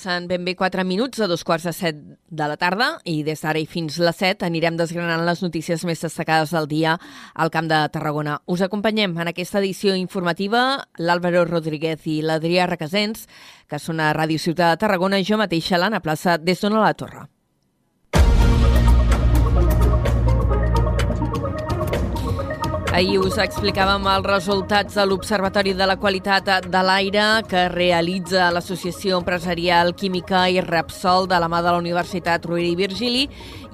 Passen ben bé 4 minuts a dos quarts de set de la tarda i des d'ara i fins les 7 anirem desgranant les notícies més destacades del dia al Camp de Tarragona. Us acompanyem en aquesta edició informativa l'Àlvaro Rodríguez i l'Adrià Requesens, que són a Ràdio Ciutat de Tarragona i jo mateixa, l'Anna Plaça, des d'Ona la Torre. Ahir us explicàvem els resultats de l'Observatori de la Qualitat de l'Aire que realitza l'Associació Empresarial Química i Repsol de la mà de la Universitat Rovira i Virgili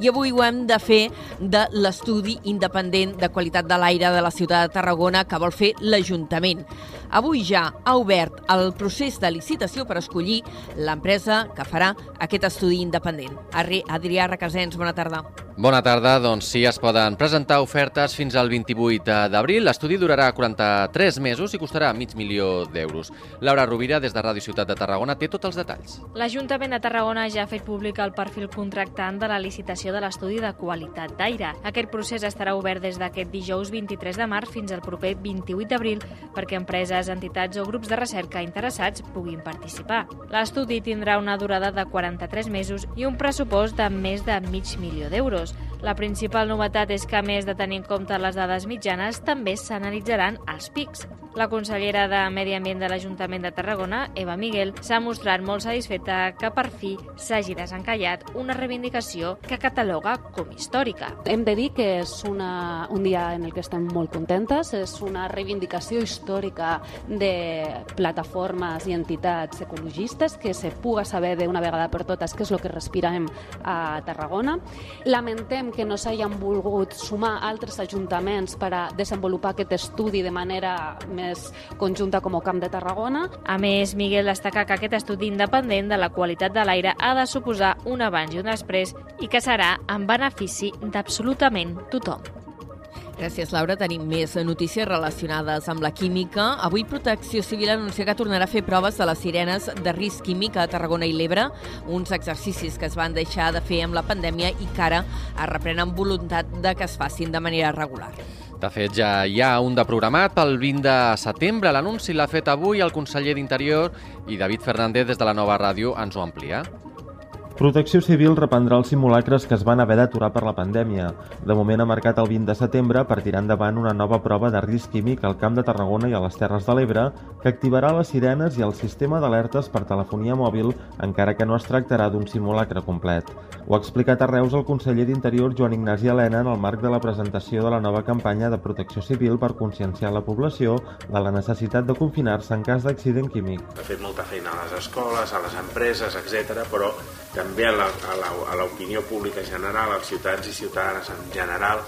i avui ho hem de fer de l'estudi independent de qualitat de l'aire de la ciutat de Tarragona que vol fer l'Ajuntament. Avui ja ha obert el procés de licitació per escollir l'empresa que farà aquest estudi independent. Adrià Requesens, bona tarda. Bona tarda. Doncs sí, es poden presentar ofertes fins al 28 d'abril. L'estudi durarà 43 mesos i costarà mig milió d'euros. Laura Rovira, des de Ràdio Ciutat de Tarragona, té tots els detalls. L'Ajuntament de Tarragona ja ha fet públic el perfil contractant de la licitació de l'estudi de qualitat d'aire. Aquest procés estarà obert des d'aquest dijous 23 de març fins al proper 28 d'abril perquè empreses, entitats o grups de recerca interessats puguin participar. L'estudi tindrà una durada de 43 mesos i un pressupost de més de mig milió d'euros euros. La principal novetat és que, a més de tenir en compte les dades mitjanes, també s'analitzaran els pics. La consellera de Medi Ambient de l'Ajuntament de Tarragona, Eva Miguel, s'ha mostrat molt satisfeta que per fi s'hagi desencallat una reivindicació que cataloga com històrica. Hem de dir que és una, un dia en el que estem molt contentes, és una reivindicació històrica de plataformes i entitats ecologistes que se puga saber d'una vegada per totes què és el que respirem a Tarragona. Lamentem lamentem que no s'hagin volgut sumar altres ajuntaments per a desenvolupar aquest estudi de manera més conjunta com a Camp de Tarragona. A més, Miguel destaca que aquest estudi independent de la qualitat de l'aire ha de suposar un abans i un després i que serà en benefici d'absolutament tothom. Gràcies, Laura. Tenim més notícies relacionades amb la química. Avui Protecció Civil anuncia que tornarà a fer proves de les sirenes de risc químic a Tarragona i l'Ebre, uns exercicis que es van deixar de fer amb la pandèmia i que ara es reprenen voluntat de que es facin de manera regular. De fet, ja hi ha un de programat pel 20 de setembre. L'anunci l'ha fet avui el conseller d'Interior i David Fernández des de la nova ràdio ens ho amplia. Protecció Civil reprendrà els simulacres que es van haver d'aturar per la pandèmia. De moment ha marcat el 20 de setembre per tirar endavant una nova prova de risc químic al Camp de Tarragona i a les Terres de l'Ebre que activarà les sirenes i el sistema d'alertes per telefonia mòbil encara que no es tractarà d'un simulacre complet. Ho ha explicat a Reus el conseller d'Interior Joan Ignasi Helena en el marc de la presentació de la nova campanya de protecció civil per conscienciar la població de la necessitat de confinar-se en cas d'accident químic. Ha fet molta feina a les escoles, a les empreses, etc, però també a l'opinió pública general, als ciutadans i ciutadanes en general,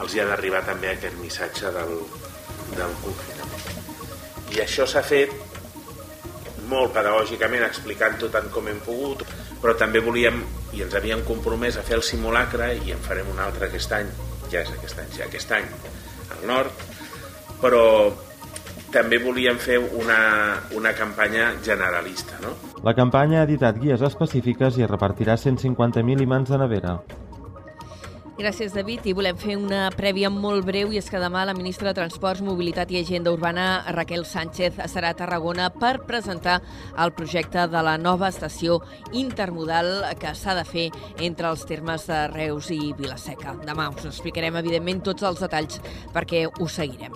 els hi ha d'arribar també aquest missatge del, del confinament. I això s'ha fet molt pedagògicament, explicant-ho tant com hem pogut, però també volíem, i ens havíem compromès a fer el simulacre, i en farem un altre aquest any, ja és aquest any, ja aquest any, al nord, però també volíem fer una, una campanya generalista. No? La campanya ha editat guies específiques i repartirà 150.000 imants de nevera. Gràcies, David. I volem fer una prèvia molt breu i és que demà la ministra de Transports, Mobilitat i Agenda Urbana, Raquel Sánchez, serà a Tarragona per presentar el projecte de la nova estació intermodal que s'ha de fer entre els termes de Reus i Vilaseca. Demà us explicarem, evidentment, tots els detalls perquè ho seguirem.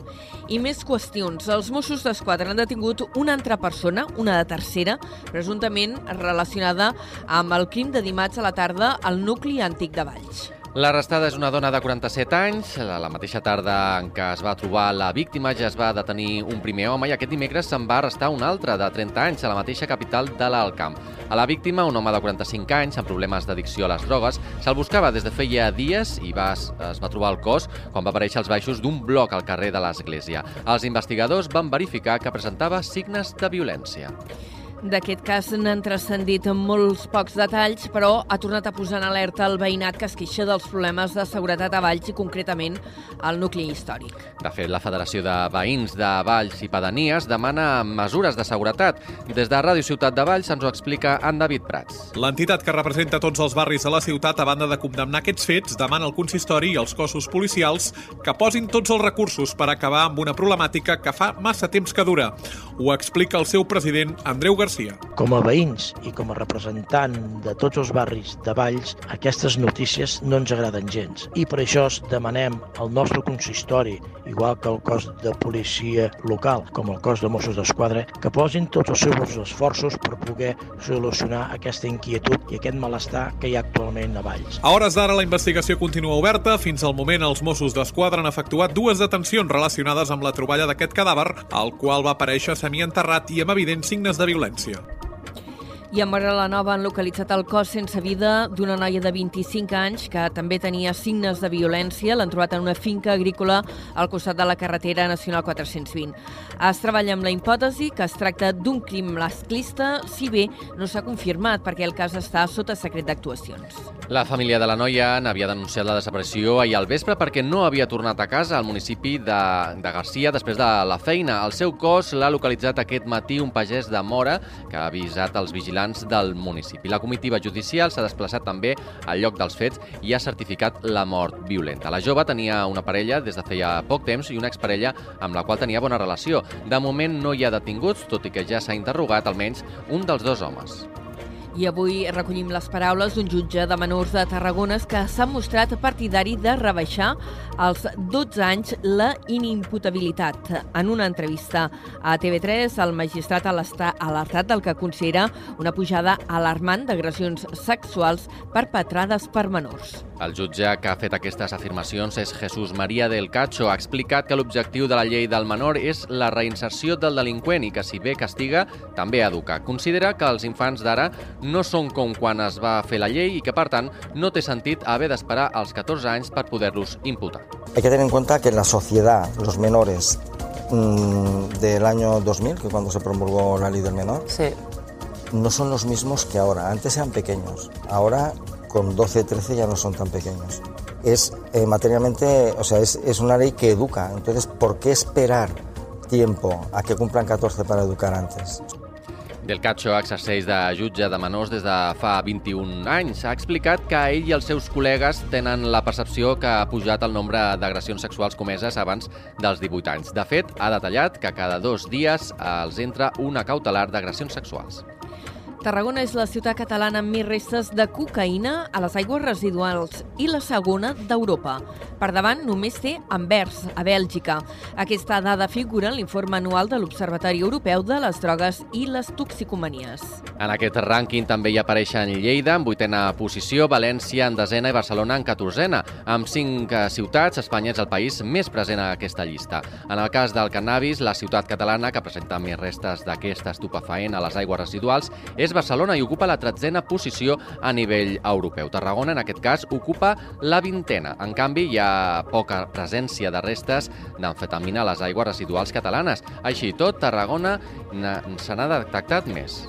I més qüestions. Els Mossos d'Esquadra han detingut una altra persona, una de tercera, presumptament relacionada amb el crim de dimarts a la tarda al nucli antic de Valls. L'arrestada és una dona de 47 anys. La mateixa tarda en què es va trobar la víctima ja es va detenir un primer home i aquest dimecres se'n va arrestar un altre de 30 anys a la mateixa capital de l'Alcamp. A la víctima, un home de 45 anys amb problemes d'addicció a les drogues, se'l buscava des de feia dies i va, es va trobar el cos quan va aparèixer als baixos d'un bloc al carrer de l'Església. Els investigadors van verificar que presentava signes de violència. D'aquest cas n'han transcendit molts pocs detalls, però ha tornat a posar en alerta el veïnat que es queixa dels problemes de seguretat a Valls i concretament al nucli històric. De fet, la Federació de Veïns de Valls i Pedanies demana mesures de seguretat. Des de Ràdio Ciutat de Valls ens ho explica en David Prats. L'entitat que representa tots els barris de la ciutat, a banda de condemnar aquests fets, demana al consistori i als cossos policials que posin tots els recursos per acabar amb una problemàtica que fa massa temps que dura. Ho explica el seu president, Andreu García Garcia. Com a veïns i com a representant de tots els barris de Valls, aquestes notícies no ens agraden gens. I per això demanem al nostre consistori, igual que el cos de policia local, com el cos de Mossos d'Esquadra, que posin tots els seus esforços per poder solucionar aquesta inquietud i aquest malestar que hi ha actualment a Valls. A hores d'ara, la investigació continua oberta. Fins al moment, els Mossos d'Esquadra han efectuat dues detencions relacionades amb la troballa d'aquest cadàver, el qual va aparèixer semienterrat i amb evidents signes de violència. here. I la Nova han localitzat el cos sense vida d'una noia de 25 anys que també tenia signes de violència. L'han trobat en una finca agrícola al costat de la carretera nacional 420. Es treballa amb la hipòtesi que es tracta d'un crim masclista, si bé no s'ha confirmat perquè el cas està sota secret d'actuacions. La família de la noia n'havia denunciat la desaparició ahir al vespre perquè no havia tornat a casa al municipi de, de Garcia després de la feina. El seu cos l'ha localitzat aquest matí un pagès de Mora que ha avisat els vigilants del municipi. La comitiva judicial s'ha desplaçat també al lloc dels fets i ha certificat la mort violenta. La jove tenia una parella des de feia poc temps i una exparella amb la qual tenia bona relació. De moment no hi ha detinguts, tot i que ja s'ha interrogat almenys un dels dos homes. I avui recollim les paraules d'un jutge de menors de Tarragona que s'ha mostrat partidari de rebaixar als 12 anys la inimputabilitat. En una entrevista a TV3, el magistrat ha alertat del que considera una pujada alarmant d'agressions sexuals perpetrades per menors. El jutge que ha fet aquestes afirmacions és Jesús María del Cacho. Ha explicat que l'objectiu de la llei del menor és la reinserció del delinqüent i que, si bé castiga, també educa. Considera que els infants d'ara no són com quan es va fer la llei i que, per tant, no té sentit haver d'esperar als 14 anys per poder-los imputar. Hay que tener en cuenta que en la sociedad los menores mmm, del año 2000, que cuando se promulgó la ley del menor, Sí. no son los mismos que ahora. Antes eran pequeños, ahora con 12, 13 ya no son tan pequeños. Es eh, materialmente, o sea, es, es una ley que educa. Entonces, ¿por qué esperar tiempo a que cumplan 14 para educar antes? Del Cacho exerceix de jutge de menors des de fa 21 anys. Ha explicat que ell i els seus col·legues tenen la percepció que ha pujat el nombre d'agressions sexuals comeses abans dels 18 anys. De fet, ha detallat que cada dos dies els entra una cautelar d'agressions sexuals. Tarragona és la ciutat catalana amb més restes de cocaïna a les aigües residuals i la segona d'Europa. Per davant només té Anvers, a Bèlgica. Aquesta dada figura en l'informe anual de l'Observatori Europeu de les Drogues i les Toxicomanies. En aquest rànquing també hi apareixen Lleida en vuitena posició, València en desena i Barcelona en catorzena. Amb cinc eh, ciutats, Espanya és el país més present a aquesta llista. En el cas del cannabis, la ciutat catalana que presenta més restes d'aquest estupefaent a les aigües residuals és Barcelona i ocupa la tretzena posició a nivell europeu. Tarragona, en aquest cas, ocupa la vintena. En canvi, hi ha poca presència de restes d'amfetamina a les aigües residuals catalanes. Així i tot, Tarragona se n'ha detectat més.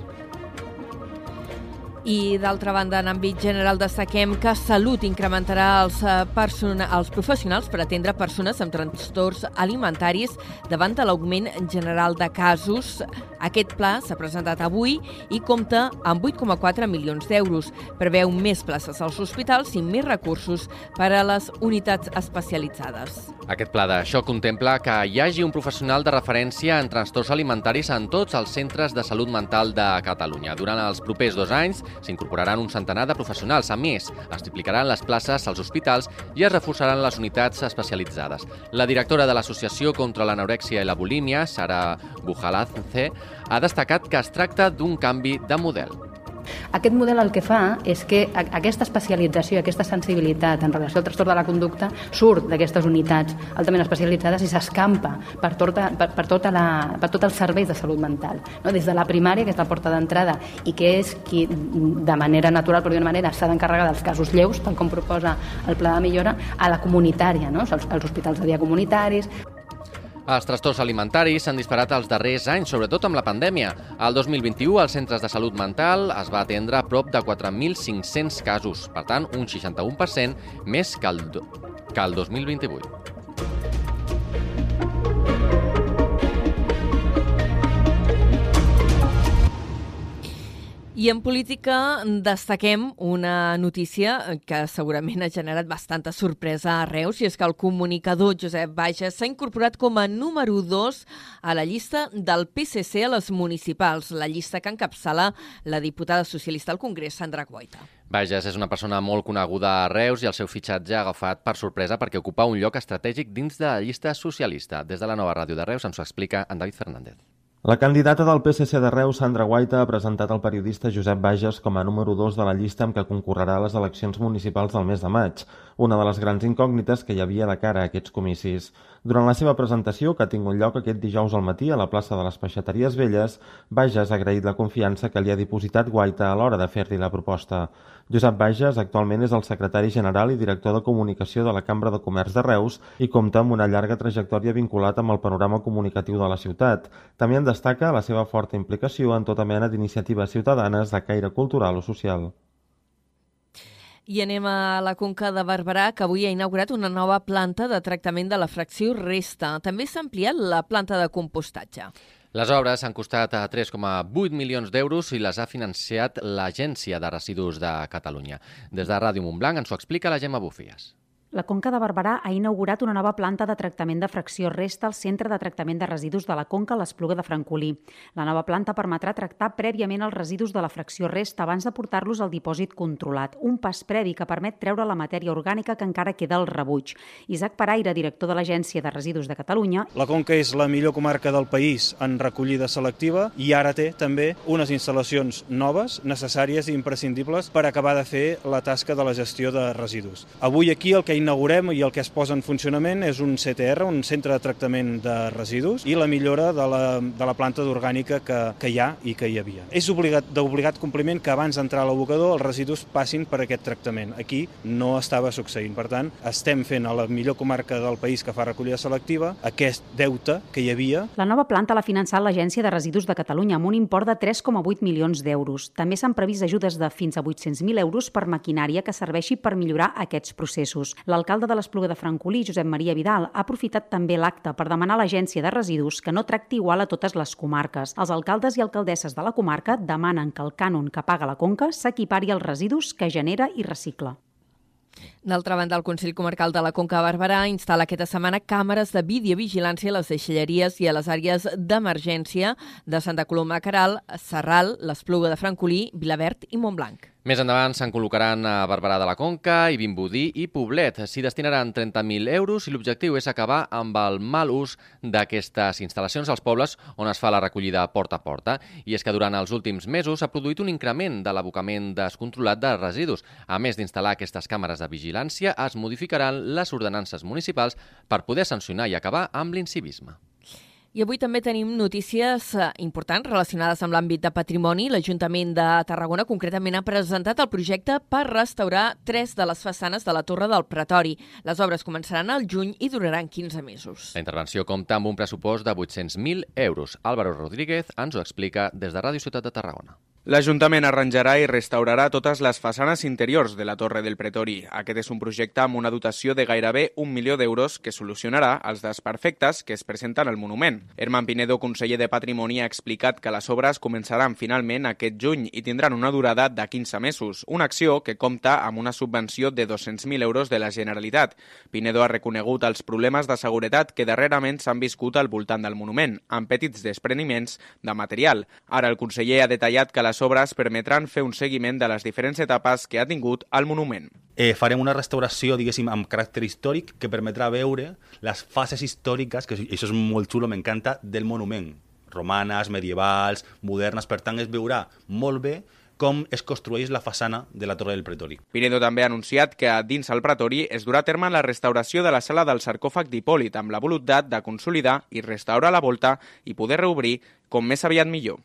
I, d'altra banda, en àmbit general destaquem que Salut incrementarà els, eh, els professionals per atendre persones amb trastorns alimentaris davant de l'augment general de casos. Aquest pla s'ha presentat avui i compta amb 8,4 milions d'euros. Preveu més places als hospitals i més recursos per a les unitats especialitzades. Aquest pla xoc contempla que hi hagi un professional de referència en trastorns alimentaris en tots els centres de salut mental de Catalunya. Durant els propers dos anys s'incorporaran un centenar de professionals. A més, es triplicaran les places als hospitals i es reforçaran les unitats especialitzades. La directora de l'Associació contra l'Anorèxia i la Bulímia, Sara Bujalazce, ha destacat que es tracta d'un canvi de model. Aquest model el que fa és que aquesta especialització, aquesta sensibilitat en relació al trastorn de la conducta surt d'aquestes unitats altament especialitzades i s'escampa per, tota, per, per, tota la, per tot els serveis de salut mental. No? Des de la primària, que és la porta d'entrada i que és qui de manera natural, per dir una manera, s'ha d'encarregar dels casos lleus, tal com proposa el pla de millora, a la comunitària, no? els, els hospitals de dia comunitaris, Els trastorns alimentaris s'han disparat els darrers anys, sobretot amb la pandèmia. Al 2021, als centres de salut mental es va atendre prop de 4.500 casos, per tant, un 61% més que el, que el 2028. I en política destaquem una notícia que segurament ha generat bastanta sorpresa a Reus, i és que el comunicador Josep Bages s'ha incorporat com a número 2 a la llista del PSC a les municipals, la llista que encapçala la diputada socialista al Congrés, Sandra Guaita. Bages és una persona molt coneguda a Reus i el seu fitxatge ha agafat per sorpresa perquè ocupa un lloc estratègic dins de la llista socialista. Des de la nova ràdio de Reus ens ho explica en David Fernández. La candidata del PSC de Reus, Sandra Guaita, ha presentat el periodista Josep Bages com a número 2 de la llista amb què concorrerà a les eleccions municipals del mes de maig, una de les grans incògnites que hi havia de cara a aquests comicis. Durant la seva presentació, que ha tingut lloc aquest dijous al matí a la plaça de les Peixateries Velles, Bages ha agraït la confiança que li ha dipositat Guaita a l'hora de fer-li la proposta. Josep Bages actualment és el secretari general i director de comunicació de la Cambra de Comerç de Reus i compta amb una llarga trajectòria vinculat amb el panorama comunicatiu de la ciutat. També en destaca la seva forta implicació en tota mena d'iniciatives ciutadanes de caire cultural o social. I anem a la Conca de Barberà, que avui ha inaugurat una nova planta de tractament de la fracció resta. També s'ha ampliat la planta de compostatge. Les obres han costat a 3,8 milions d'euros i les ha financiat l'Agència de Residus de Catalunya. Des de Ràdio Montblanc ens ho explica la Gemma Bufies. La Conca de Barberà ha inaugurat una nova planta de tractament de fracció resta al Centre de Tractament de Residus de la Conca a l'Espluga de Francolí. La nova planta permetrà tractar prèviament els residus de la fracció resta abans de portar-los al dipòsit controlat, un pas previ que permet treure la matèria orgànica que encara queda al rebuig. Isaac Paraire, director de l'Agència de Residus de Catalunya. La Conca és la millor comarca del país en recollida selectiva i ara té també unes instal·lacions noves, necessàries i imprescindibles per acabar de fer la tasca de la gestió de residus. Avui aquí el que inaugurem i el que es posa en funcionament és un CTR, un centre de tractament de residus, i la millora de la, de la planta d'orgànica que, que hi ha i que hi havia. És obligat d'obligat compliment que abans d'entrar a l'abocador els residus passin per aquest tractament. Aquí no estava succeint. Per tant, estem fent a la millor comarca del país que fa recollida selectiva aquest deute que hi havia. La nova planta l'ha finançat l'Agència de Residus de Catalunya amb un import de 3,8 milions d'euros. També s'han previst ajudes de fins a 800.000 euros per maquinària que serveixi per millorar aquests processos. L'alcalde de l'Espluga de Francolí, Josep Maria Vidal, ha aprofitat també l'acte per demanar a l'Agència de Residus que no tracti igual a totes les comarques. Els alcaldes i alcaldesses de la comarca demanen que el cànon que paga la Conca s'equipari als residus que genera i recicla. D'altra banda, el Consell Comarcal de la Conca Barberà instal·la aquesta setmana càmeres de videovigilància a les deixalleries i a les àrees d'emergència de Santa Coloma Caral, Serral, l'Espluga de Francolí, Vilaverd i Montblanc. Més endavant se'n col·locaran a Barberà de la Conca, i Vimbodí i Poblet. S'hi destinaran 30.000 euros i l'objectiu és acabar amb el mal ús d'aquestes instal·lacions als pobles on es fa la recollida porta a porta. I és que durant els últims mesos s'ha produït un increment de l'abocament descontrolat de residus. A més d'instal·lar aquestes càmeres de vigilància, es modificaran les ordenances municipals per poder sancionar i acabar amb l'incivisme. I avui també tenim notícies eh, importants relacionades amb l'àmbit de patrimoni. L'Ajuntament de Tarragona concretament ha presentat el projecte per restaurar tres de les façanes de la Torre del Pretori. Les obres començaran al juny i duraran 15 mesos. La intervenció compta amb un pressupost de 800.000 euros. Álvaro Rodríguez ens ho explica des de Ràdio Ciutat de Tarragona. L'Ajuntament arranjarà i restaurarà totes les façanes interiors de la Torre del Pretori. Aquest és un projecte amb una dotació de gairebé un milió d'euros que solucionarà els desperfectes que es presenten al monument. Herman Pinedo, conseller de Patrimoni, ha explicat que les obres començaran finalment aquest juny i tindran una durada de 15 mesos, una acció que compta amb una subvenció de 200.000 euros de la Generalitat. Pinedo ha reconegut els problemes de seguretat que darrerament s'han viscut al voltant del monument, amb petits despreniments de material. Ara el conseller ha detallat que les les obres permetran fer un seguiment de les diferents etapes que ha tingut el monument. Eh, farem una restauració, diguéssim, amb caràcter històric que permetrà veure les fases històriques, que això és molt xulo, m'encanta, del monument. Romanes, medievals, modernes, per tant es veurà molt bé com es construeix la façana de la Torre del Pretori. Pinedo també ha anunciat que dins el Pretori es durà a terme la restauració de la sala del sarcòfag d'Hipòlit amb la voluntat de consolidar i restaurar la volta i poder reobrir com més aviat millor.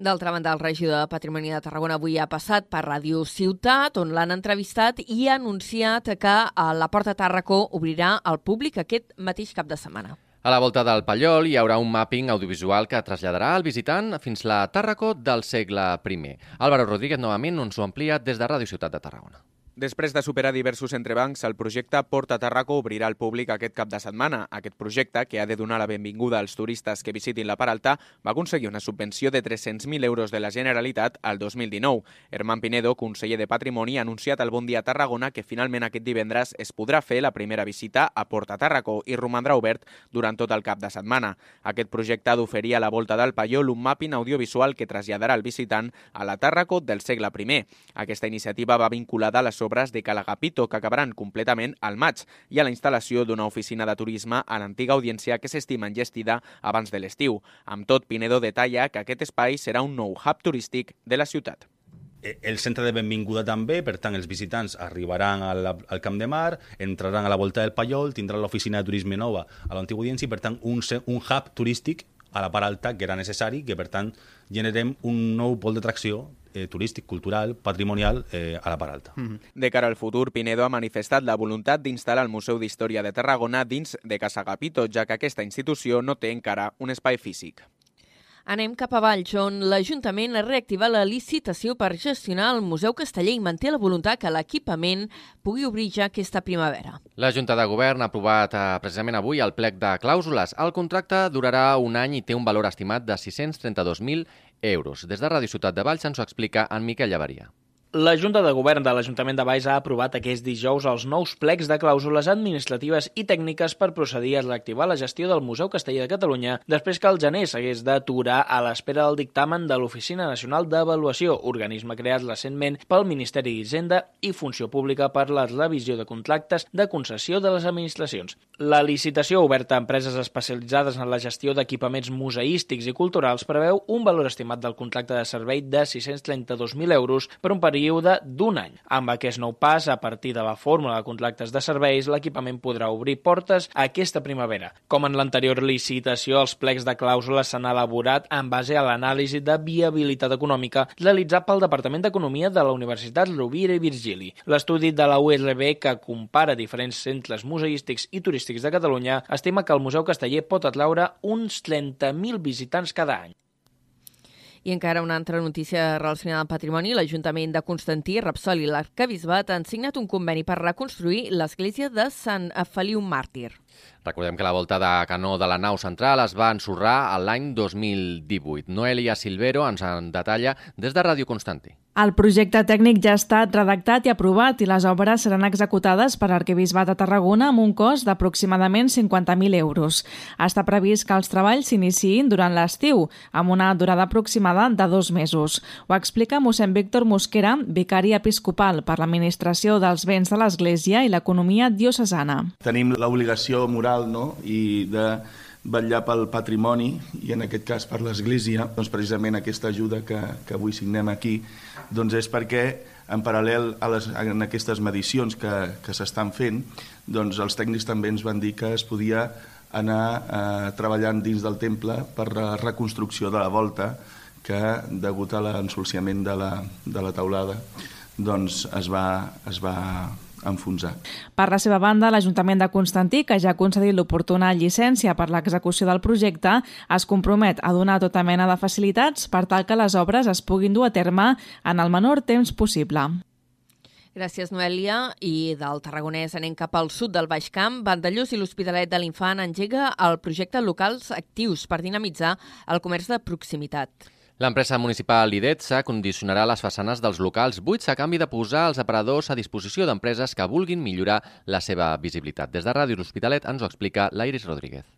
D'altra banda, el regidor de Patrimoni de Tarragona avui ha passat per Ràdio Ciutat, on l'han entrevistat i ha anunciat que la Porta Tàrraco obrirà al públic aquest mateix cap de setmana. A la volta del Pallol hi haurà un mapping audiovisual que traslladarà el visitant fins la Tàrraco del segle I. Álvaro Rodríguez novament ens ho amplia des de Ràdio Ciutat de Tarragona. Després de superar diversos entrebancs, el projecte Porta Tarraco obrirà al públic aquest cap de setmana. Aquest projecte, que ha de donar la benvinguda als turistes que visitin la Paralta, va aconseguir una subvenció de 300.000 euros de la Generalitat al 2019. Herman Pinedo, conseller de Patrimoni, ha anunciat al Bon Dia Tarragona que finalment aquest divendres es podrà fer la primera visita a Porta Tarraco i romandrà obert durant tot el cap de setmana. Aquest projecte ha d'oferir a la volta del Paiol un mapping audiovisual que traslladarà el visitant a la Tarraco del segle I. Aquesta iniciativa va vinculada a les obres de Calagapito, que acabaran completament al maig, i a la instal·lació d'una oficina de turisme a l'antiga audiència que s'estima enllestida abans de l'estiu. Amb tot, Pinedo detalla que aquest espai serà un nou hub turístic de la ciutat e, el centre de benvinguda també, per tant els visitants arribaran al, al Camp de Mar, entraran a la volta del Pallol, tindran l'oficina de turisme nova a l'antiga audiència i per tant un, un hub turístic a la part alta que era necessari, que per tant generem un nou pol d'atracció eh, turístic, cultural, patrimonial eh, a la part alta. Mm -hmm. De cara al futur, Pinedo ha manifestat la voluntat d'instal·lar el Museu d'Història de Tarragona dins de Casa Gapito, ja que aquesta institució no té encara un espai físic. Anem cap a Valls, on l'Ajuntament ha reactivat la licitació per gestionar el Museu Casteller i manté la voluntat que l'equipament pugui obrir ja aquesta primavera. La Junta de Govern ha aprovat eh, precisament avui el plec de clàusules. El contracte durarà un any i té un valor estimat de 632.000 euros. Des de Ràdio Ciutat de Valls ens ho explica en Miquel Llavaria. La Junta de Govern de l'Ajuntament de Baix ha aprovat aquest dijous els nous plecs de clàusules administratives i tècniques per procedir a reactivar la gestió del Museu Castellà de Catalunya després que el gener s'hagués d'aturar a l'espera del dictamen de l'Oficina Nacional d'Avaluació, organisme creat recentment pel Ministeri d'Hisenda i Funció Pública per la revisió de contractes de concessió de les administracions. La licitació oberta a empreses especialitzades en la gestió d'equipaments museístics i culturals preveu un valor estimat del contracte de servei de 632.000 euros per un període període d'un any. Amb aquest nou pas, a partir de la fórmula de contractes de serveis, l'equipament podrà obrir portes aquesta primavera. Com en l'anterior licitació, els plecs de clàusules s'han elaborat en base a l'anàlisi de viabilitat econòmica realitzat pel Departament d'Economia de la Universitat Rovira i Virgili. L'estudi de la URB, que compara diferents centres museístics i turístics de Catalunya, estima que el Museu Casteller pot atraure uns 30.000 visitants cada any. I encara una altra notícia relacionada amb patrimoni. L'Ajuntament de Constantí, Rapsol i l'Arcabisbat han signat un conveni per reconstruir l'església de Sant Feliu Màrtir. Recordem que la volta de canó de la nau central es va ensorrar l'any 2018. Noelia Silvero ens en detalla des de Ràdio Constantí. El projecte tècnic ja ha estat redactat i aprovat i les obres seran executades per l'Arquebisbat de Tarragona amb un cost d'aproximadament 50.000 euros. Està previst que els treballs s'iniciïn durant l'estiu, amb una durada aproximada de dos mesos. Ho explica mossèn Víctor Mosquera, vicari episcopal per l'administració dels béns de l'Església i l'economia diocesana. Tenim l'obligació moral no? i de vetllar pel patrimoni i en aquest cas per l'Església, doncs precisament aquesta ajuda que, que avui signem aquí doncs és perquè en paral·lel a les, en aquestes medicions que, que s'estan fent, doncs els tècnics també ens van dir que es podia anar eh, treballant dins del temple per la reconstrucció de la volta que, degut a l'ensolciament de, la, de la taulada, doncs es va, es va enfonsar. Per la seva banda, l'Ajuntament de Constantí, que ja ha concedit l'oportuna llicència per l'execució del projecte, es compromet a donar tota mena de facilitats per tal que les obres es puguin dur a terme en el menor temps possible. Gràcies, Noèlia. I del Tarragonès anem cap al sud del Baix Camp. Vandellós i l'Hospitalet de l'Infant engega el projecte Locals Actius per dinamitzar el comerç de proximitat. L'empresa municipal IDETSA condicionarà les façanes dels locals buits a canvi de posar els aparadors a disposició d'empreses que vulguin millorar la seva visibilitat. Des de Ràdio L'Hospitalet ens ho explica l'Iris Rodríguez.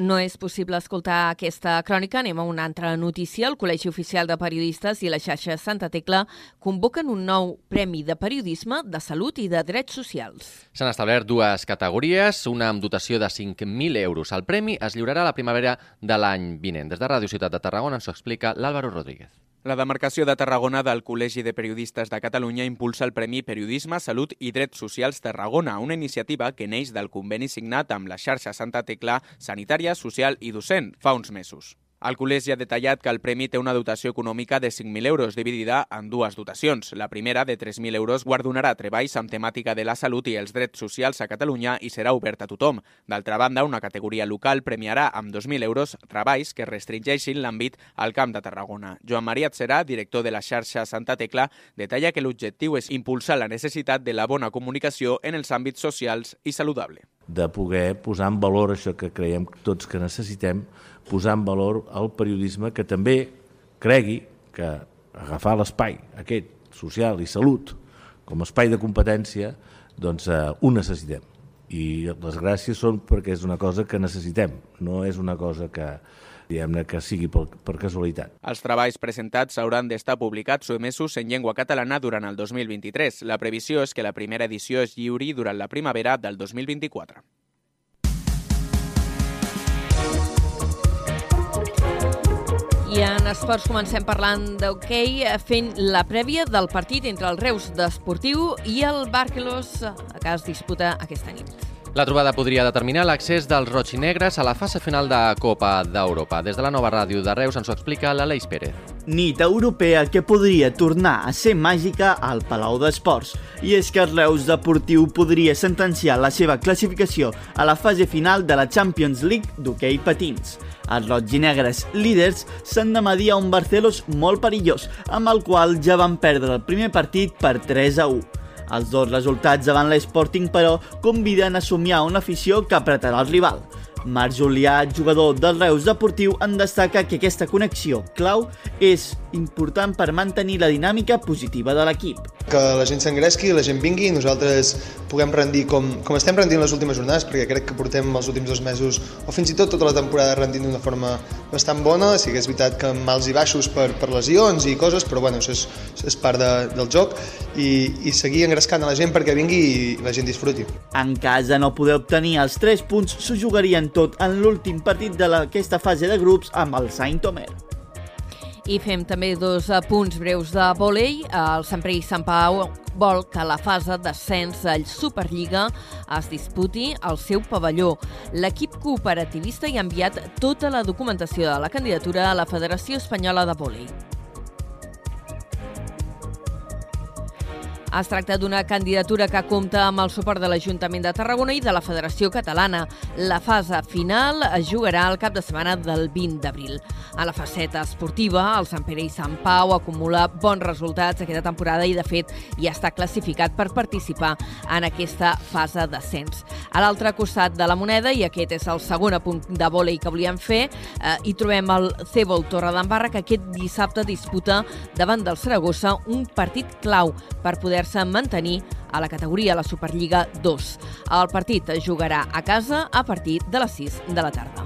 No és possible escoltar aquesta crònica. Anem a una altra notícia. El Col·legi Oficial de Periodistes i la xarxa Santa Tecla convoquen un nou Premi de Periodisme, de Salut i de Drets Socials. S'han establert dues categories, una amb dotació de 5.000 euros. El premi es lliurarà a la primavera de l'any vinent. Des de Ràdio Ciutat de Tarragona ens ho explica l'Àlvaro Rodríguez. La demarcació de Tarragona del Col·legi de Periodistes de Catalunya impulsa el Premi Periodisme, Salut i Drets Socials Tarragona, una iniciativa que neix del conveni signat amb la xarxa Santa Tecla Sanitària, Social i Docent fa uns mesos. El col·legi ha detallat que el premi té una dotació econòmica de 5.000 euros, dividida en dues dotacions. La primera, de 3.000 euros, guardonarà treballs amb temàtica de la salut i els drets socials a Catalunya i serà obert a tothom. D'altra banda, una categoria local premiarà amb 2.000 euros treballs que restringeixin l'àmbit al Camp de Tarragona. Joan Maria Serà, director de la xarxa Santa Tecla, detalla que l'objectiu és impulsar la necessitat de la bona comunicació en els àmbits socials i saludable. De poder posar en valor això que creiem tots que necessitem, posar en valor el periodisme que també cregui que agafar l'espai aquest social i salut com a espai de competència doncs eh, ho necessitem i les gràcies són perquè és una cosa que necessitem, no és una cosa que diguem-ne que sigui per, per casualitat. Els treballs presentats hauran d'estar publicats o emesos en llengua catalana durant el 2023. La previsió és que la primera edició es lliuri durant la primavera del 2024. I en esports comencem parlant d'hoquei, okay, fent la prèvia del partit entre el Reus d'Esportiu i el Barcelos, que es disputa aquesta nit. La trobada podria determinar l'accés dels roig i negres a la fase final de Copa d'Europa. Des de la nova ràdio de Reus ens ho explica l'Aleix Pérez. Nit europea que podria tornar a ser màgica al Palau d'Esports. I és que el Reus Deportiu podria sentenciar la seva classificació a la fase final de la Champions League d'hoquei patins. Els roig i negres líders s'han de medir a un Barcelos molt perillós, amb el qual ja van perdre el primer partit per 3 a 1. Els dos resultats davant l'Sporting, però, conviden a somiar una afició que apretarà el rival. Marc Julià, jugador del Reus Deportiu, en destaca que aquesta connexió clau és important per mantenir la dinàmica positiva de l'equip. Que la gent s'engresqui, la gent vingui i nosaltres puguem rendir com, com estem rendint les últimes jornades, perquè crec que portem els últims dos mesos, o fins i tot tota la temporada rendint d'una forma bastant bona, sí que és veritat que amb mals i baixos per, per lesions i coses, però bueno, això és, això és part de, del joc, i, i seguir engrescant a la gent perquè vingui i la gent disfruti. En cas de no poder obtenir els 3 punts, s'ho jugarien tot en l'últim partit d'aquesta fase de grups amb el Saint-Omer. I fem també dos punts breus de volei. El Sant Pere i Sant Pau vol que la fase d'ascens al Superliga es disputi al seu pavelló. L'equip cooperativista hi ha enviat tota la documentació de la candidatura a la Federació Espanyola de Volei. Es tracta d'una candidatura que compta amb el suport de l'Ajuntament de Tarragona i de la Federació Catalana. La fase final es jugarà el cap de setmana del 20 d'abril. A la faceta esportiva, el Sant Pere i Sant Pau acumula bons resultats aquesta temporada i, de fet, ja està classificat per participar en aquesta fase d'ascens. A l'altre costat de la moneda, i aquest és el segon apunt de vòlei que volíem fer, eh, hi trobem el Cebol Torredembarra, que aquest dissabte disputa davant del Saragossa un partit clau per poder poder-se mantenir a la categoria la Superliga 2. El partit jugarà a casa a partir de les 6 de la tarda.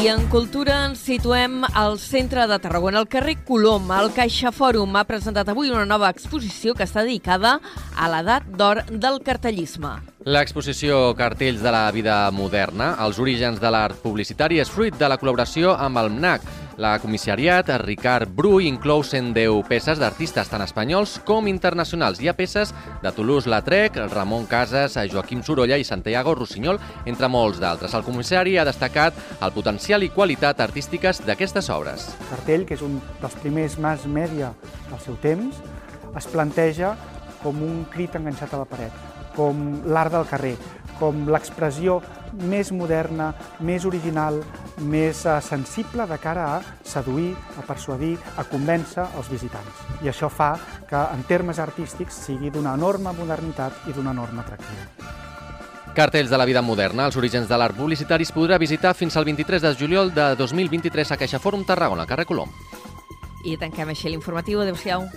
I en cultura ens situem al centre de Tarragona, al carrer Colom. El Caixa Fòrum ha presentat avui una nova exposició que està dedicada a l'edat d'or del cartellisme. L'exposició Cartells de la vida moderna, els orígens de l'art publicitari, és fruit de la col·laboració amb el MNAC. La comissariat, Ricard Bru, inclou 110 peces d'artistes tant espanyols com internacionals. Hi ha peces de Toulouse-Lautrec, Ramon Casas, Joaquim Sorolla i Santiago Rossinyol, entre molts d'altres. El comissari ha destacat el potencial i qualitat artístiques d'aquestes obres. Cartell, que és un dels primers mass media del seu temps, es planteja com un crit enganxat a la paret com l'art del carrer, com l'expressió més moderna, més original, més eh, sensible de cara a seduir, a persuadir, a convèncer els visitants. I això fa que, en termes artístics, sigui d'una enorme modernitat i d'una enorme atractiu. Cartells de la vida moderna, els orígens de l'art publicitari es podrà visitar fins al 23 de juliol de 2023 a Caixa Fòrum Tarragona, carrer Colom. I tanquem així l'informatiu. Adéu-siau.